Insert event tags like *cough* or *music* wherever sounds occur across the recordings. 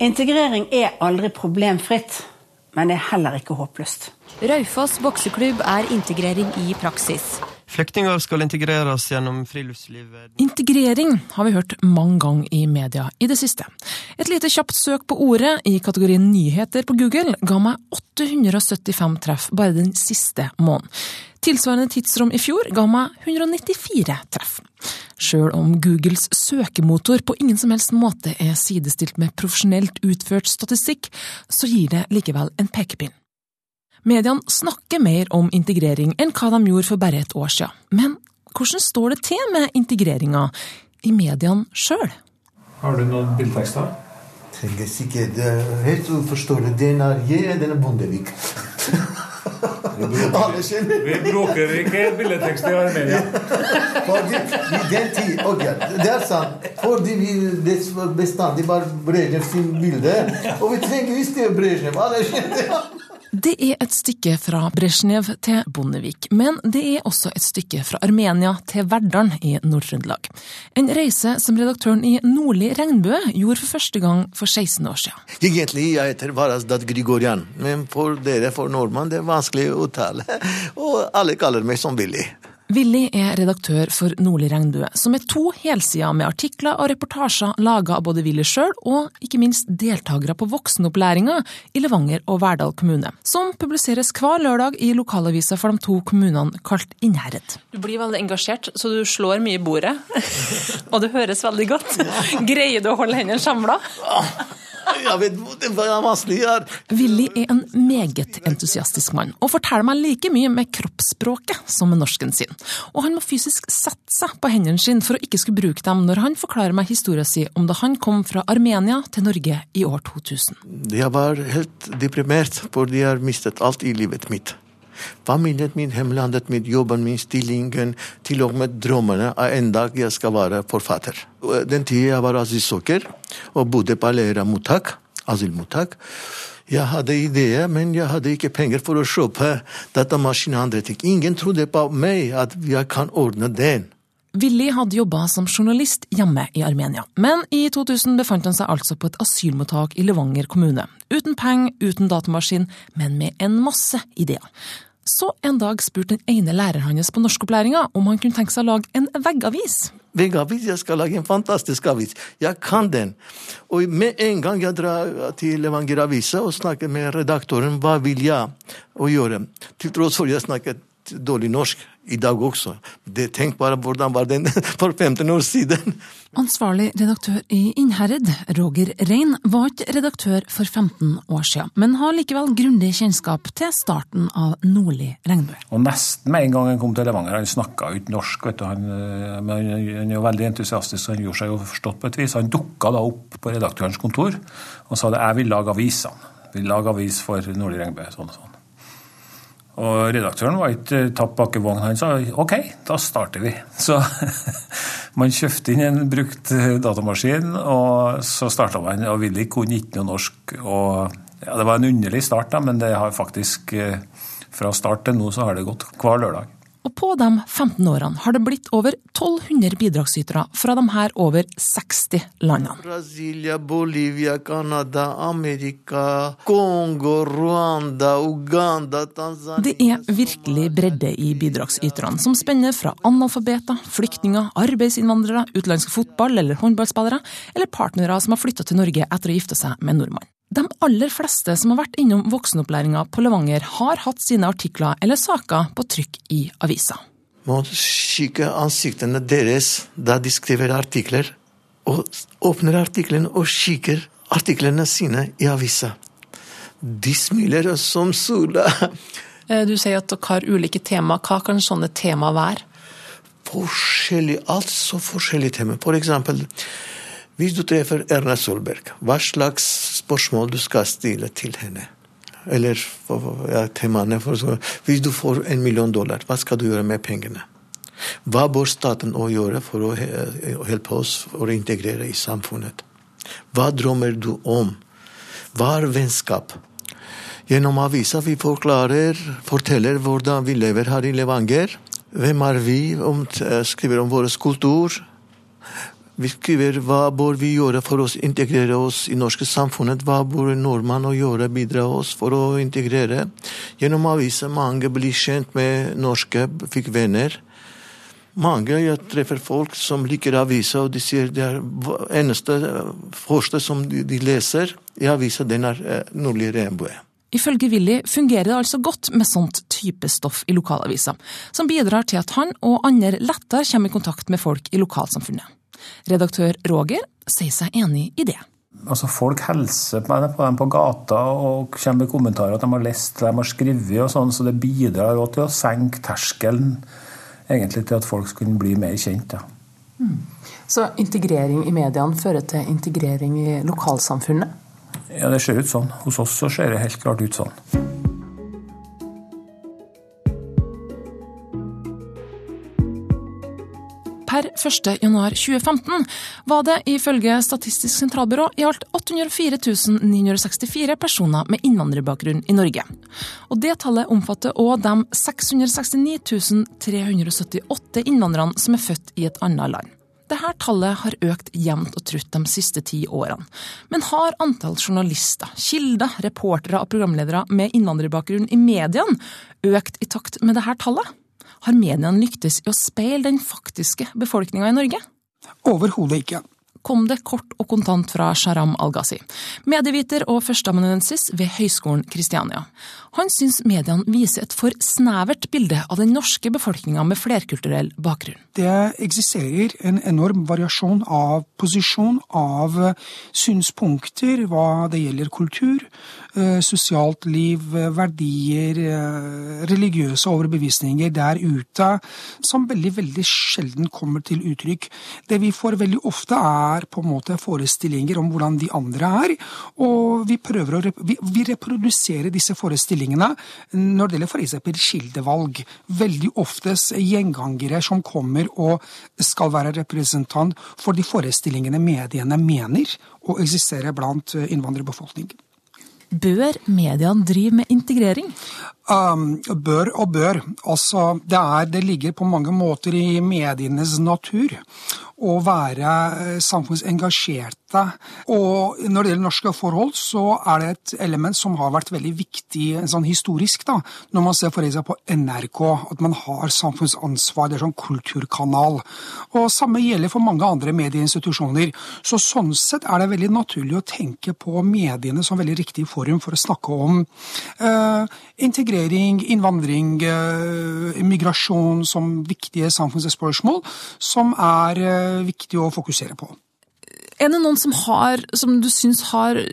Integrering er aldri problemfritt, men det er heller ikke håpløst. Raufoss bokseklubb er integrering i praksis. Flyktninger skal integreres gjennom friluftslivet. Integrering har vi hørt mange ganger i media i det siste. Et lite kjapt søk på ordet i kategorien nyheter på Google ga meg 875 treff bare den siste måneden. Tilsvarende tidsrom i fjor ga meg 194 treff. Sjøl om Googles søkemotor på ingen som helst måte er sidestilt med profesjonelt utført statistikk, så gir det likevel en pekepinn. Mediene snakker mer om integrering enn hva de gjorde for bare et år siden. Men hvordan står det til med integreringa i mediene sjøl? Har du noen bildetekster? Trenger sikkert helt uforståelig. Den er jeg, den er Bondevik. Vi bruker *laughs* ikke billedtekster i Armenia. Fordi i den tid, okay, Det er sant. Fordi vi det bestandig bare Brezjnev sin bilde. Og vi trenger visst det Brezjnev. Alle kjenner det er et stykke fra Brezjnev til Bondevik, men det er også et stykke fra Armenia til Verdalen i Nord-Trøndelag. En reise som redaktøren i Nordlig regnbue gjorde for første gang for 16 år siden. Egentlig jeg heter Varasdad Grigorian, men for dere, for nordmann, det er vanskelig å uttale. Og alle kaller meg som Willy. Willy er redaktør for Nordlig regnbue, som er to helsider med artikler og reportasjer laga av både Willy sjøl og ikke minst deltakere på voksenopplæringa i Levanger og Verdal kommune, som publiseres hver lørdag i lokalavisa for de to kommunene kalt Innherred. Du blir veldig engasjert, så du slår mye i bordet. *laughs* og det høres veldig godt. *laughs* Greier du å holde hendene samla? Jeg vet hva er vanskelig her. Willy er en meget entusiastisk mann, og forteller meg like mye med kroppsspråket som med norsken sin. Og han må fysisk sette seg på hendene sine for å ikke skulle bruke dem når han forklarer meg historien sin om da han kom fra Armenia til Norge i år 2000. Jeg var helt deprimert, fordi jeg har mistet alt i livet mitt. Familien min, hjemlandet mitt, jobben min, stillingen, til og med drømmene av en dag jeg skal være forfatter. Den tida jeg var asylsøker og bodde på Leira mottak, asylmottak. Jeg hadde ideer, men jeg hadde ikke penger for å kjøpe datamaskin og andre ting. Ingen trodde på meg at jeg kan ordne den. Willy hadde jobba som journalist hjemme i Armenia, men i 2000 befant han seg altså på et asylmottak i Levanger kommune. Uten penger, uten datamaskin, men med en masse ideer. Så en dag spurte den ene læreren hans på norskopplæringa om han kunne tenke seg å lage en veggavis. Veggavis? Jeg skal lage en fantastisk avis. Jeg kan den. Og med en gang jeg drar til Levanger Avisa og snakker med redaktøren, hva vil jeg gjøre? Til tross for jeg snakket dårlig norsk i dag også. Det, tenk bare hvordan var den *laughs* for 15 år siden. Ansvarlig redaktør i Innherred, Roger Rein, var ikke redaktør for 15 år siden, men har likevel grundig kjennskap til starten av Nordlig regnbue. Og Nesten med en gang han kom til Levanger, han snakka ikke norsk, vet du. Han, eh, men han er jo veldig entusiastisk, han gjorde seg jo forstått på et vis. Han dukka da opp på redaktørens kontor og sa at jeg vil lage avisene. Vil lage avis for Nordlig regnbue. sånn og sånn. Og redaktøren var ikke tapp bak i vogn. Han sa OK, da starter vi. *laughs* Så *laughs* man kjøpte inn en brukt datamaskin, og så starta man. Og Willy kunne ikke noe norsk. Og ja, det var en underlig start, da, men det har faktisk fra start til nå så har det gått hver lørdag. Og på de 15 årene har det blitt over 1200 bidragsytere fra de her over 60 landene. Brasilia, Bolivia, Canada, Amerika, Kongo, Rwanda, Uganda, Tanzania Det er virkelig bredde i bidragsyterne, som spenner fra analfabeter, flyktninger, arbeidsinnvandrere, utenlandske fotball- eller håndballspillere, eller partnere som har flytta til Norge etter å gifte seg med nordmann. De aller fleste som har vært innom voksenopplæringa på Levanger, har hatt sine artikler eller saker på trykk i avisa. Man kikker ansiktene deres da de skriver artikler, og åpner artiklene og kikker artiklene sine i avisa. De smiler som sola. Du sier at dere har ulike tema. Hva kan sånne tema være? Forskjellig, altså forskjellige tema. For eksempel hvis du treffer Erna Solberg, hva slags spørsmål du skal stille til henne? Eller ja, temaene for, Hvis du får en million dollar, hva skal du gjøre med pengene? Hva bør staten å gjøre for å hjelpe oss å integrere i samfunnet? Hva drømmer du om? Hva er vennskap? Gjennom avisa vi forklarer, forteller hvordan vi lever her i Levanger. Hvem er vi? Om, skriver om vår kultur. Skriver hva bør vi gjøre for å integrere oss i norske samfunnet. Hva bør nordmenn gjøre, bidra oss for å integrere. Gjennom avisa mange blir kjent med norske, fikk venner. Mange jeg treffer folk som liker avisa, og de sier det er eneste første som de, de leser i avisa, den er Nordlig regnbue. Ifølge Willy fungerer det altså godt med sånt type stoff i lokalavisa, som bidrar til at han og andre lettere kommer i kontakt med folk i lokalsamfunnet. Redaktør Roger sier seg enig i det. Altså Folk hilser på dem på gata og kommer med kommentarer at de har lest, de har skrevet og sånn, så det bidrar også til å senke terskelen egentlig til at folk skulle bli mer kjent. Ja. Mm. Så integrering i mediene fører til integrering i lokalsamfunnet? Ja, det ser ut sånn. Hos oss så ser det helt klart ut sånn. Per 1.1.2015 var det ifølge Statistisk sentralbyrå i alt 804 964 personer med innvandrerbakgrunn i Norge. Og Det tallet omfatter òg de 669 378 innvandrerne som er født i et annet land. Dette tallet har økt jevnt og trutt de siste ti årene. Men har antall journalister, kilder, reportere og programledere med innvandrerbakgrunn i mediene økt i takt med dette tallet? Har mediene lyktes i å speile den faktiske befolkninga i Norge? Overhodet ikke kom det kort og kontant fra Sharam Al-Ghazi, medieviter og førsteamanuensis ved Høgskolen Kristiania. Han syns mediene viser et for snevert bilde av den norske befolkninga med flerkulturell bakgrunn. Det eksisterer en enorm variasjon av posisjon, av synspunkter hva det gjelder kultur, Eh, sosialt liv, eh, verdier, eh, religiøse overbevisninger der ute, som veldig, veldig sjelden kommer til uttrykk. Det vi får veldig ofte, er på en måte forestillinger om hvordan de andre er, og vi prøver å vi reproduserer disse forestillingene når det gjelder f.eks. kildevalg. Veldig oftest gjengangere som kommer og skal være representant for de forestillingene mediene mener å eksistere blant innvandrerbefolkningen. Bør mediene drive med integrering? Um, bør og bør. Altså, det, er, det ligger på mange måter i medienes natur å være eh, samfunnsengasjerte. Og når det gjelder norske forhold, så er det et element som har vært veldig viktig sånn historisk. da, Når man ser for seg på NRK, at man har samfunnsansvar. Det er sånn kulturkanal. Og Samme gjelder for mange andre medieinstitusjoner. Så Sånn sett er det veldig naturlig å tenke på mediene som veldig riktig forum for å snakke om uh, integrering, innvandring, uh, migrasjon som viktige samfunnsspørsmål, som er uh, viktig å fokusere på. Er det noen som, har, som du syns har i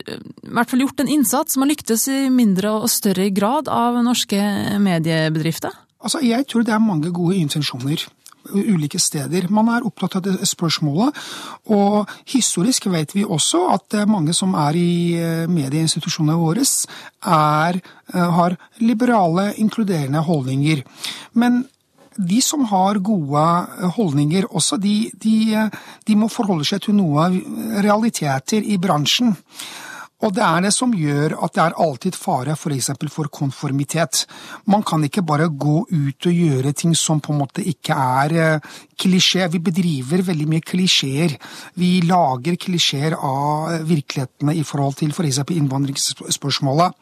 hvert fall gjort en innsats, som har lyktes i mindre og større grad av norske mediebedrifter? Altså, jeg tror det er mange gode intensjoner ulike steder. Man er opptatt av det spørsmålet. Og historisk vet vi også at er mange som er i eh, medieinstitusjonene våre, er, eh, har liberale, inkluderende holdninger. Men de som har gode eh, holdninger også, de, de, eh, de må forholde seg til noen realiteter i bransjen. Og det er det som gjør at det er alltid fare for eksempel for konformitet. Man kan ikke bare gå ut og gjøre ting som på en måte ikke er eh, klisjé. Vi bedriver veldig mye klisjeer. Vi lager klisjeer av virkelighetene i forhold til. For innvandringsspørsmålet.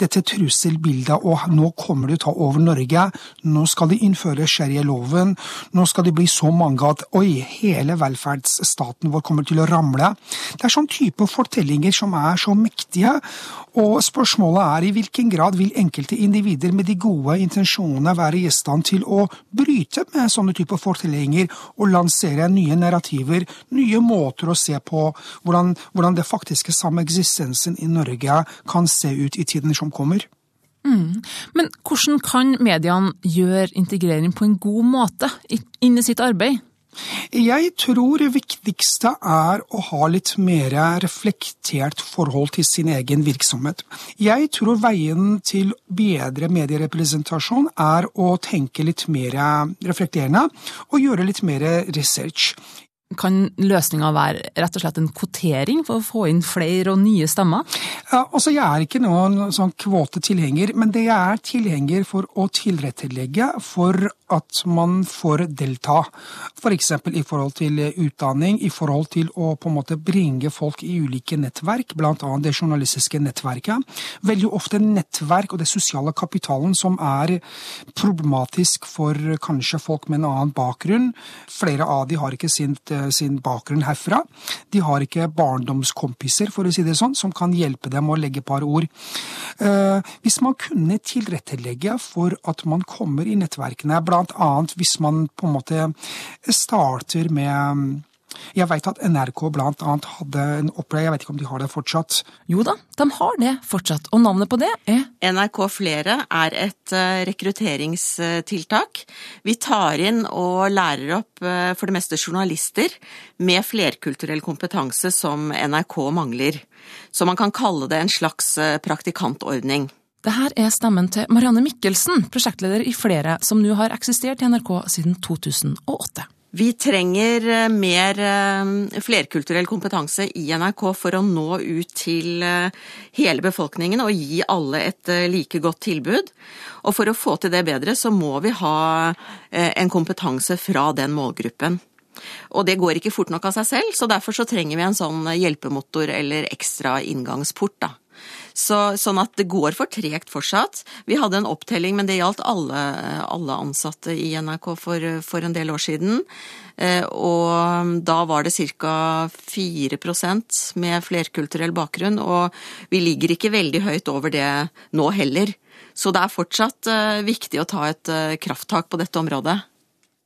Dette trusselbildet og nå kommer de til å ta over Norge, nå skal de innføre sharia-loven, nå skal det bli så mange at oi, hele velferdsstaten vår kommer til å ramle. Det er sånn type fortellinger som er så mektige, og spørsmålet er i hvilken grad vil enkelte individer med de gode intensjonene være i stand til å bryte med sånne typer fortellinger og lansere nye narrativer, nye måter å se på hvordan, hvordan det faktiske sameksistensen i Norge kan se ut i tiden som kommer. Mm. Men hvordan kan mediene gjøre integrering på en god måte inn i sitt arbeid? Jeg tror det viktigste er å ha litt mer reflektert forhold til sin egen virksomhet. Jeg tror veien til bedre medierepresentasjon er å tenke litt mer reflekterende og gjøre litt mer research. Kan løsninga være rett og slett en kvotering for å få inn flere og nye stemmer? Ja, altså Jeg er ikke noen sånn kvotetilhenger, men det jeg er tilhenger for å tilrettelegge for at man får delta. F.eks. For i forhold til utdanning, i forhold til å på en måte bringe folk i ulike nettverk, bl.a. det journalistiske nettverket. Veldig ofte nettverk og det sosiale kapitalen som er problematisk for kanskje folk med en annen bakgrunn. Flere av de har ikke sin Eh, sin bakgrunn herfra. De har ikke barndomskompiser, for å si det sånn, som kan hjelpe dem å legge par ord. Eh, hvis man kunne tilrettelegge for at man kommer i nettverkene, bl.a. hvis man på en måte starter med jeg vet at NRK bl.a. hadde en opplegg, jeg vet ikke om de har det fortsatt? Jo da, de har det fortsatt, og navnet på det er NRK Flere er et eh, rekrutteringstiltak. Vi tar inn og lærer opp eh, for det meste journalister med flerkulturell kompetanse som NRK mangler. Så man kan kalle det en slags praktikantordning. praktikantordning. Dette er stemmen til Marianne Mikkelsen, prosjektleder i Flere, som nå har eksistert i NRK siden 2008. Vi trenger eh, mer eh, flerkulturell kompetanse i NRK for å nå ut til eh, hele befolkningen og gi alle et like godt tilbud. Og for å få til det bedre, så må vi ha en kompetanse fra den målgruppen. Og det går ikke fort nok av seg selv, så derfor så trenger vi en sånn hjelpemotor eller ekstra inngangsport, da. Så, sånn at det går for tregt fortsatt. Vi hadde en opptelling, men det gjaldt alle, alle ansatte i NRK for, for, en del år siden. Eh, og da var det ca. 4% med flerkulturell bakgrunn, og vi ligger ikke veldig høyt over det nå heller. Så det er fortsatt eh, viktig å ta et eh, krafttak på dette området.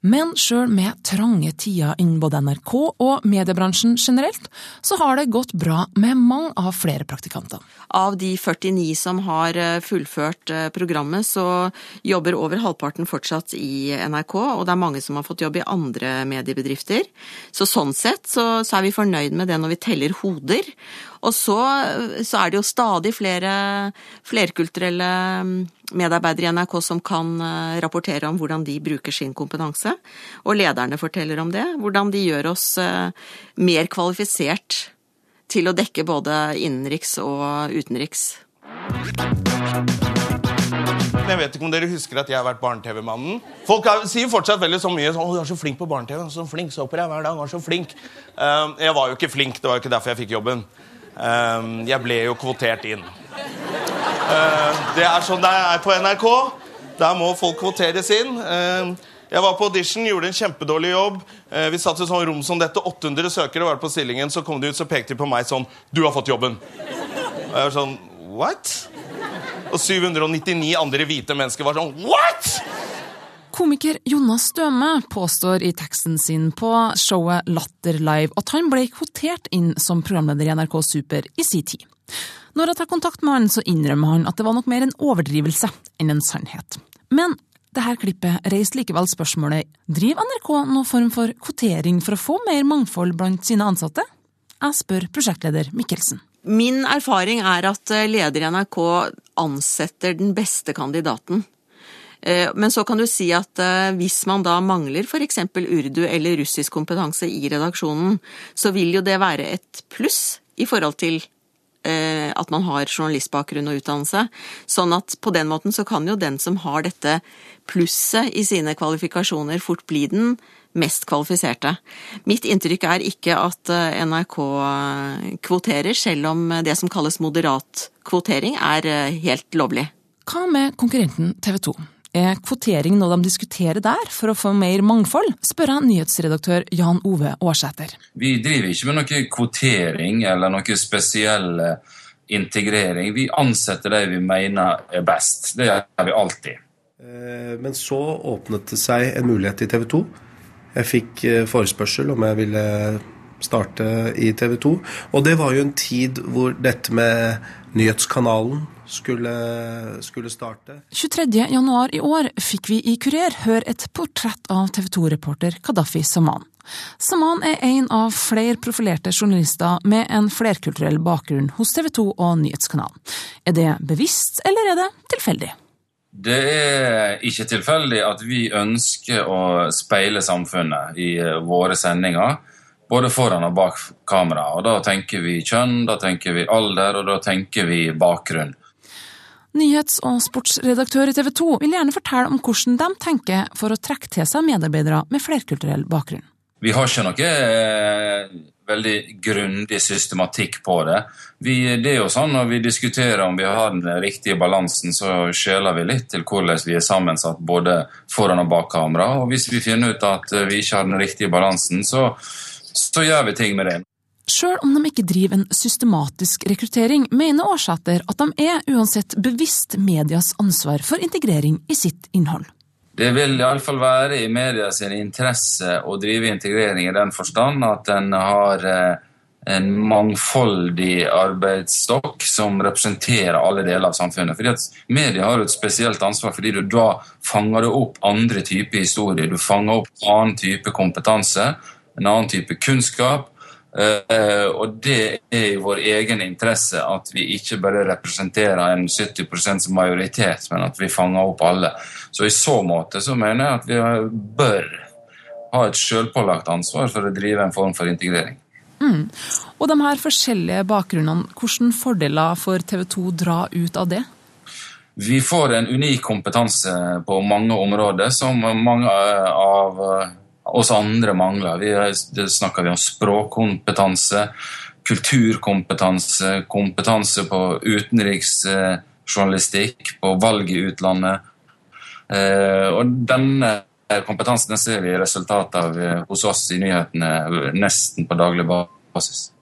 Men sjøl med trange tider innen både NRK og mediebransjen generelt, så har det gått bra med mange av flere praktikanter. Av de 49 som har eh, fullført eh, programmet, så jobber over halvparten fortsatt i NRK, og det er mange som har fått jobb i andre mediebedrifter. Så sånn sett så, så er vi fornøyd med det når vi teller hoder. Og så, så er det jo stadig flere flerkulturelle mm, medarbeidere i NRK som kan eh, rapportere om hvordan de bruker sin kompetanse. Og lederne forteller om det. Hvordan de gjør oss eh, mer kvalifisert til å dekke både innenriks og utenriks. Jeg vet ikke om dere husker at jeg har vært barne-TV-mannen. Folk sier fortsatt veldig så mye sånn 'Å, du er så flink på barne-TV.' Så flink så på deg hver dag. Du er så flink. Uh, jeg var jo ikke flink. Det var jo ikke derfor jeg fikk jobben. Uh, jeg ble jo kvotert inn. Uh, det er sånn det er på NRK. Der må folk kvoteres inn. Jeg var på audition, gjorde en kjempedårlig jobb. Vi satt i sånn rom som dette. 800 søkere var på stillingen. Så kom de ut, så pekte de på meg sånn 'Du har fått jobben'. Og jeg var sånn What? Og 799 andre hvite mennesker var sånn What?! Komiker Jonas Støme påstår i teksten sin på showet Latter Live at han ble kvotert inn som programleder i NRK Super i sin tid. Når jeg tar kontakt med han, så innrømmer han at det var nok mer en overdrivelse enn en sannhet. Men dette klippet reiste likevel spørsmålet driver NRK noen form for kvotering for å få mer mangfold blant sine ansatte? Jeg spør prosjektleder Mikkelsen. Min erfaring er at eh, leder i NRK ansetter den beste kandidaten. Eh, men så kan du si at eh, hvis man da mangler f.eks. urdu eller russisk kompetanse i redaksjonen, så vil jo det være et pluss i forhold til at man har journalistbakgrunn og utdannelse. Sånn at på den måten så kan jo den som har dette plusset i sine kvalifikasjoner, fort bli den mest kvalifiserte. Mitt inntrykk er ikke at eh, NRK eh, kvoterer, selv om det som kalles moderat kvotering er eh, helt lovlig. Hva med konkurrenten TV 2? Er kvotering noe de diskuterer der for å få mer mangfold, spør jeg nyhetsredaktør Jan Ove Aarsæter. Vi driver ikke med noe kvotering eller noe spesiell integrering. Vi ansetter de vi mener er best. Det gjør vi alltid. Men så åpnet det seg en mulighet i TV 2 jeg fikk eh, forespørsel om jeg ville starte i TV 2. Og det var jo en tid hvor dette med nyhetskanalen skulle, skulle starte. 23.1 i år fikk vi i Kurer høre et portrett av TV 2-reporter Kadafi Saman. Saman er en av flere profilerte journalister med en flerkulturell bakgrunn hos TV 2 og Nyhetskanalen. Er det bevisst, eller er det tilfeldig? Det er ikke tilfeldig at vi ønsker å speile samfunnet i eh, våre sendinger. både foran og bak kamera. Og Da tenker vi kjønn, da tenker vi alder, og da tenker vi bakgrunn. Nyhets- og sportsredaktør i TV 2 vil gjerne fortelle om hvordan de tenker for å trekke til seg medarbeidere med flerkulturell bakgrunn. Vi har ikke noe eh, veldig grundig systematikk på det. Vi, det er jo sånn Når vi diskuterer om vi har den riktige balansen, så skjeler vi litt til hvordan vi er sammensatt både foran og bak kamera. Og hvis vi finner ut at vi ikke har den riktige balansen, så, så gjør vi ting med det. Sjøl om de ikke driver en systematisk rekruttering, mener Aarsæter at de er uansett bevisst medias ansvar for integrering i sitt innhold. Det vil iallfall være i medias interesse å drive integrering i den forstand at en har eh, en mangfoldig arbeidsstokk som representerer alle deler av samfunnet. Fordi at Media har et spesielt ansvar fordi du da fanger du opp andre typer historier. Du fanger opp en annen type kompetanse, en annen type kunnskap. Uh, og det er i vår egen interesse at vi ikke bare representerer en 70% majoritet, men at vi fanger opp alle. Så i så måte så mener jeg at vi bør ha et selvpålagt ansvar for å drive en form for integrering. Mm. Og de her forskjellige bakgrunnene, hvilke fordeler får TV 2 dra ut av det? Vi får en unik kompetanse på mange områder som mange av oss andre mangler. Vi, snakker vi om språkkompetanse, kulturkompetanse, kompetanse på utenriksjournalistikk, på valg i utlandet. Eh, og denne kompetansen ser vi resultatet av hos oss i nyhetene nesten på daglig basis.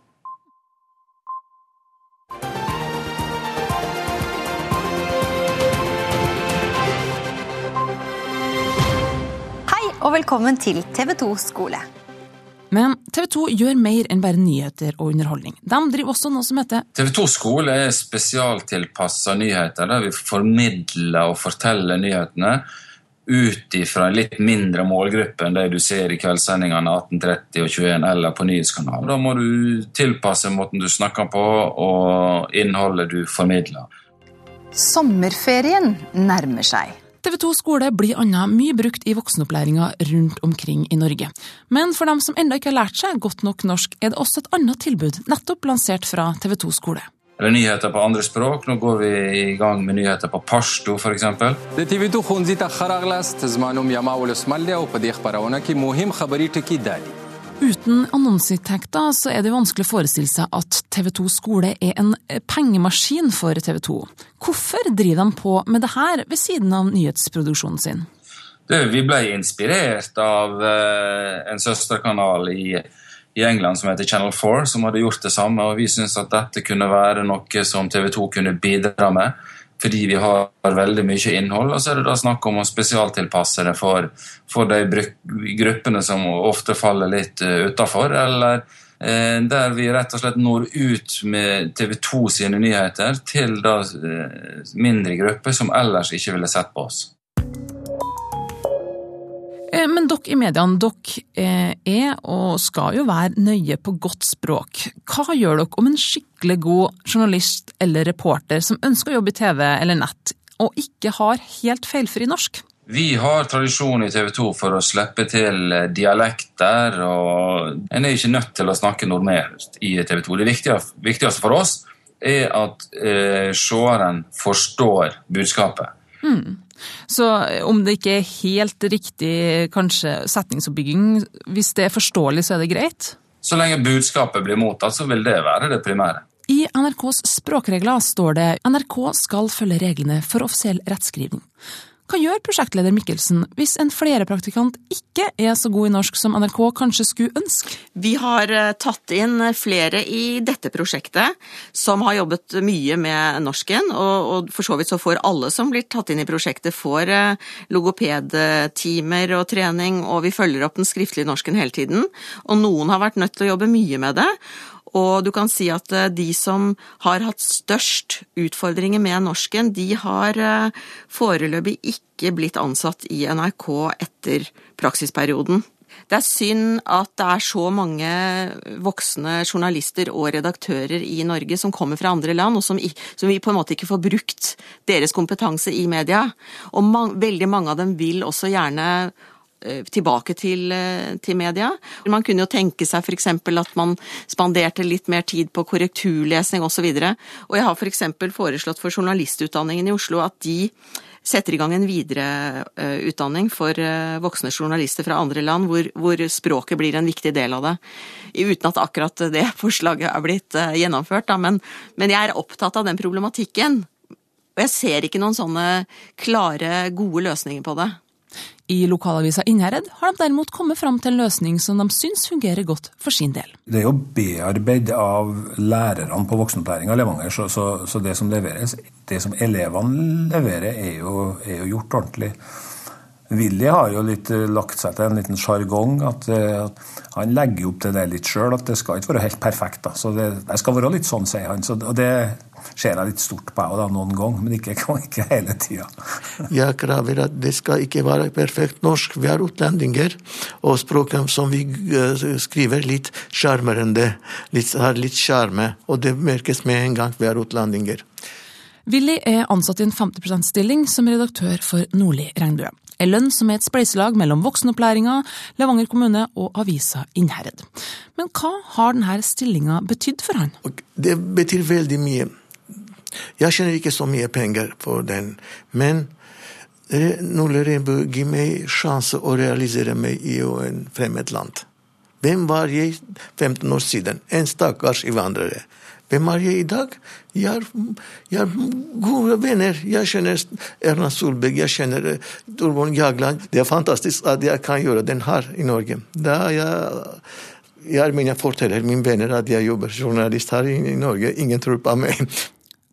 Og velkommen til TV 2 skole. Men TV 2 gjør mer enn bare nyheter og underholdning. De driver også noe som heter TV 2 skole er spesialtilpassa nyheter, der vi formidler og forteller nyhetene ut ifra en litt mindre målgruppe enn det du ser i kveldssendingene 18.30 og 21 eller på nyhetskanalen. Da må du tilpasse måten du snakker på og innholdet du formidler. Sommerferien nærmer seg. TV 2 skole blir annet mye brukt i voksenopplæringa rundt omkring i Norge. Men for dem som ennå ikke har lært seg godt nok norsk, er det også et annet tilbud, nettopp lansert fra TV 2 skole. Eller nyheter på andre språk. Nå går vi i gang med nyheter på pashto, f.eks. Uten annonseinntekter så er det vanskelig å forestille seg at TV 2 skole er en pengemaskin for TV 2. Hvorfor driver de på med det her ved siden av nyhetsproduksjonen sin? Det, vi ble inspirert av uh, en søsterkanal i, i, England som heter Channel 4, som hadde gjort det samme. og Vi syntes at dette kunne være noe som TV 2 kunne bidra med fordi vi har veldig mye innhold. Og så er det da snakk om å spesialtilpasse det for, for de gruppene som ofte faller litt uh, utafor, eller eh, der vi rett og slett når ut med TV 2 sine nyheter til da uh, mindre grupper som ellers ikke ville sett på oss. Men dere i mediene dere er og skal jo være nøye på godt språk. Hva gjør dere om en skikkelig god journalist eller reporter som ønsker å jobbe i TV eller nett, og ikke har helt feilfri norsk? Vi har tradisjon i TV 2 for å slippe til dialekter, og en er ikke nødt til å snakke normert i TV 2. Det viktigste for oss er at eh, seeren forstår budskapet. Mm. Så om det ikke er helt riktig kanskje setningsoppbygging, hvis det er forståelig, så er det greit? Så lenge budskapet blir mottatt, så vil det være det primære. I NRKs språkregler står det NRK skal følge reglene for offisiell rettskrivning. Hva gjør prosjektleder Mikkelsen hvis en flerepraktikant ikke er så god i norsk som NRK kanskje skulle ønske? Vi har eh, tatt inn flere i dette prosjektet som har jobbet mye med norsken, og, for så vidt så får alle som blir tatt inn i prosjektet, får eh, logopedtimer og trening, og vi følger opp den skriftlige norsken hele tiden. Og noen har vært nødt til å jobbe mye med det. Og du kan si at eh, de som har hatt størst utfordringer med norsken, de har eh, foreløpig ikke blitt ansatt i NRK etter praksisperioden. Det er synd at det er så mange voksne journalister og redaktører i Norge som kommer fra andre land, og som, som vi på en måte ikke får brukt deres kompetanse i media. Og man, veldig mange av dem vil også gjerne tilbake til, eh, til media. Man kunne jo tenke seg f.eks. at man spanderte litt mer tid på korrekturlesning osv. Og, så og jeg har f.eks. For foreslått for journalistutdanningen i Oslo at de setter i gang en videreutdanning for voksne journalister fra andre land, hvor, hvor, språket blir en viktig del av det. Uten at akkurat det *laughs* forslaget er blitt gjennomført, da. Men, men jeg er opptatt av den problematikken. Og jeg ser ikke noen sånne klare, gode løsninger på det. I lokalavisa Innherred har de derimot kommet fram til en løsning som de syns fungerer godt for sin del. Det er jo bearbeidet av lærerne på voksenopplæringa i Levanger, så, så, så, det som leveres, det som elevene leverer, er jo, er jo gjort ordentlig. Willy har jo litt eh, lagt seg til en liten sjargong. At, eh, at, han legger opp til det litt sjøl, at det skal ikke være helt perfekt. Da. Så det, det, skal være litt sånn, sier han. Så, og det ser jeg litt stort på da, noen gang, men ikke, *laughs* ikke hele tida. jeg krever at det skal ikke være perfekt norsk. Vi er utlendinger, og språket som vi eh, skriver, litt sjarmerende. Har litt sjarme, og det merkes med en gang vi er utlendinger. Willy er ansatt i en 50 %-stilling som redaktør for Nordli Regnbue. En lønn som er et spleiselag mellom voksenopplæringa, Levanger kommune og avisa Innherred. Men hva har denne stillinga betydd for han? Det betyr veldig mye. Jeg kjenner ikke så mye penger på den, men Nulle Regnbue gir meg sjanse å realisere meg i en fremmed land. Hvem var jeg 15 år siden? En stakkars innvandrer. Hvem er jeg i dag? Jeg har, jeg gode venner. Jeg kjenner Erna Solberg, jeg kjenner Torbjørn Jagland. Det er fantastisk at jeg kan gjøre den her i Norge. Da jeg, jeg mine forteller mine venner at jeg jobber journalist her i Norge. Ingen tror på meg.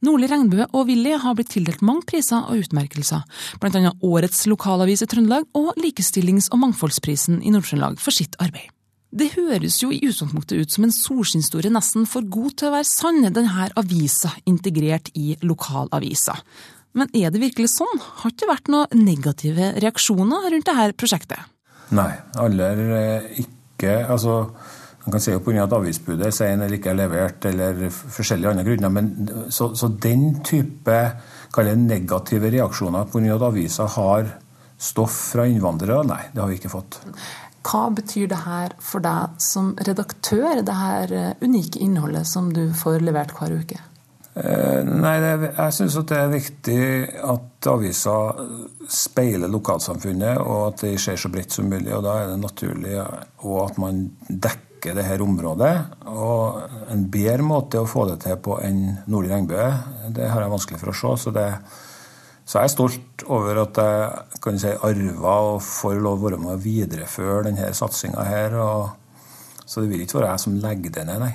Nordli Regnbue og Willy har blitt tildelt mange priser og utmerkelser, bl.a. Årets lokalavis i Trøndelag og Likestillings- og mangfoldsprisen i Nord-Trøndelag for sitt arbeid. Det høres jo i utgangspunktet ut som en solskinnshistorie nesten for god til å være sann, denne avisa integrert i lokalavisa. Men er det virkelig sånn? Har ikke vært noen negative reaksjoner rundt dette prosjektet? Nei, aller eh, ikke. Altså, man kan si jo pga. at avisbudet er sen eller ikke er levert, eller forskjellige andre grunner. Men så, så den type negative reaksjoner pga. at avisa har stoff fra innvandrere, nei, det har vi ikke fått. Hva betyr det her for deg som redaktør, det her eh, unike innholdet som du får levert hver uke? Eh, nei, det, Jeg syns det er viktig at avisa speiler lokalsamfunnet, og at det skjer så bredt som mulig. og Da er det naturlig og at man dekker det her området. Og en bedre måte å få det til på enn Nordlig regnbue, det har jeg vanskelig for å se. så det så jeg er stolt over at jeg kan si, arva og får lov å være med å videreføre denne satsinga her. Så det vil ikke være jeg som legger det ned, nei.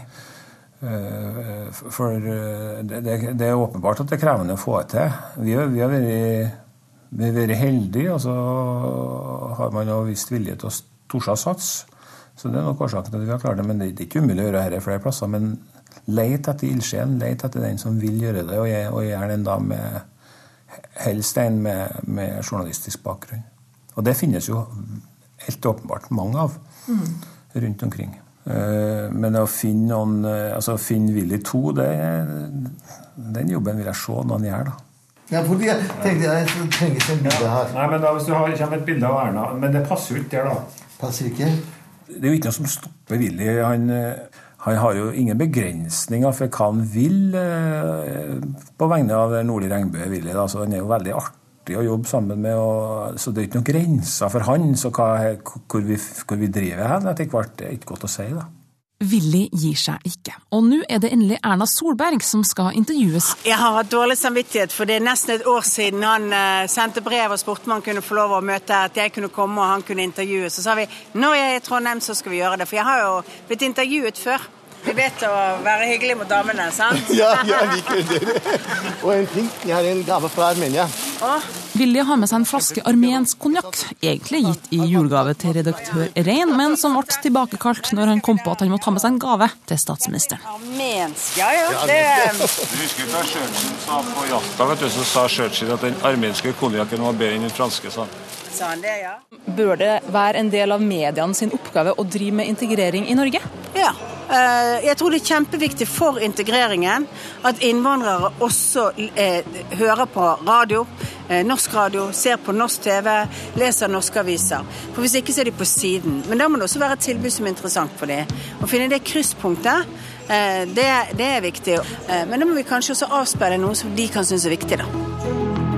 Eh, for det, det, det, er åpenbart at det er krevende å få til. Vi, vi har vært, vi har vært heldige, og så har man jo vist vilje til å torde å satse. Så det er nok årsaken til at vi har klart det. Men det er ikke umulig å gjøre dette flere plasser. Men leit etter ildsjelen, leit etter den som vil gjøre det, og gjerne en da med helst en med, med, journalistisk bakgrunn. Og det finnes jo helt åpenbart mange av mm. rundt omkring. Eh, men å finne noen eh, altså finne Willy 2, det, den jobben vil jeg se noen gjør, da. Ja, fordi jeg tenkte jeg trenger ikke en bilde her. Nei, men da, Hvis du har, kommer et bilde av Erna Men det passer jo ikke der, da. Passer ikke? Det er jo ikke noe som stopper Willy. Han, eh, han har jo ingen begrensninger for hva han vil eh, på vegne av Nordlig. Willy, altså, han er jo veldig artig å jobbe sammen med, og, så det er ikke noen grenser for han. Så hva, hvor, vi, hvor, vi, driver hen etter hvert, er ikke godt å si. da. Willy gir seg ikke. Og nå er det endelig Erna Solberg som skal intervjues. Jeg har hatt dårlig samvittighet, for det er nesten et år siden han uh, sendte brev og spurte om han kunne få lov å møte, at jeg kunne komme og han kunne intervjues. Så sa vi når jeg er i Trondheim, så skal vi gjøre det. For jeg har jo blitt intervjuet før. Vi vet å være hyggelig mot damene, sant? *laughs* ja, jeg liker det. Og en ting, jeg har en gave fra Armenia. Åh. Vilje har med seg en flaske armensk konjakk, egentlig gitt i julegave til redaktør Rein, men som ble tilbakekalt når han kom på at han måtte ha med seg en gave til statsministeren. Armensk, ja ja. Det... Du husker hva Churchill sa på jakta? vet du, Så sa Churchill at den armenske konjakken var bedre enn den franske. sa han. Sa han det, ja? Bør det være en del av mediene sin oppgave å drive med integrering i Norge? Ja. Eh, jeg tror det er kjempeviktig for integreringen at innvandrere også eh, hører på radio, eh, norsk radio, ser på norsk TV, leser norske aviser. For Hvis ikke så er de på siden. Men da må det også være et tilbud som er interessant for dem. Å finne det krysspunktet, det, er viktig. Men da må vi kanskje også avspeile noe som de kan synes er viktig, da.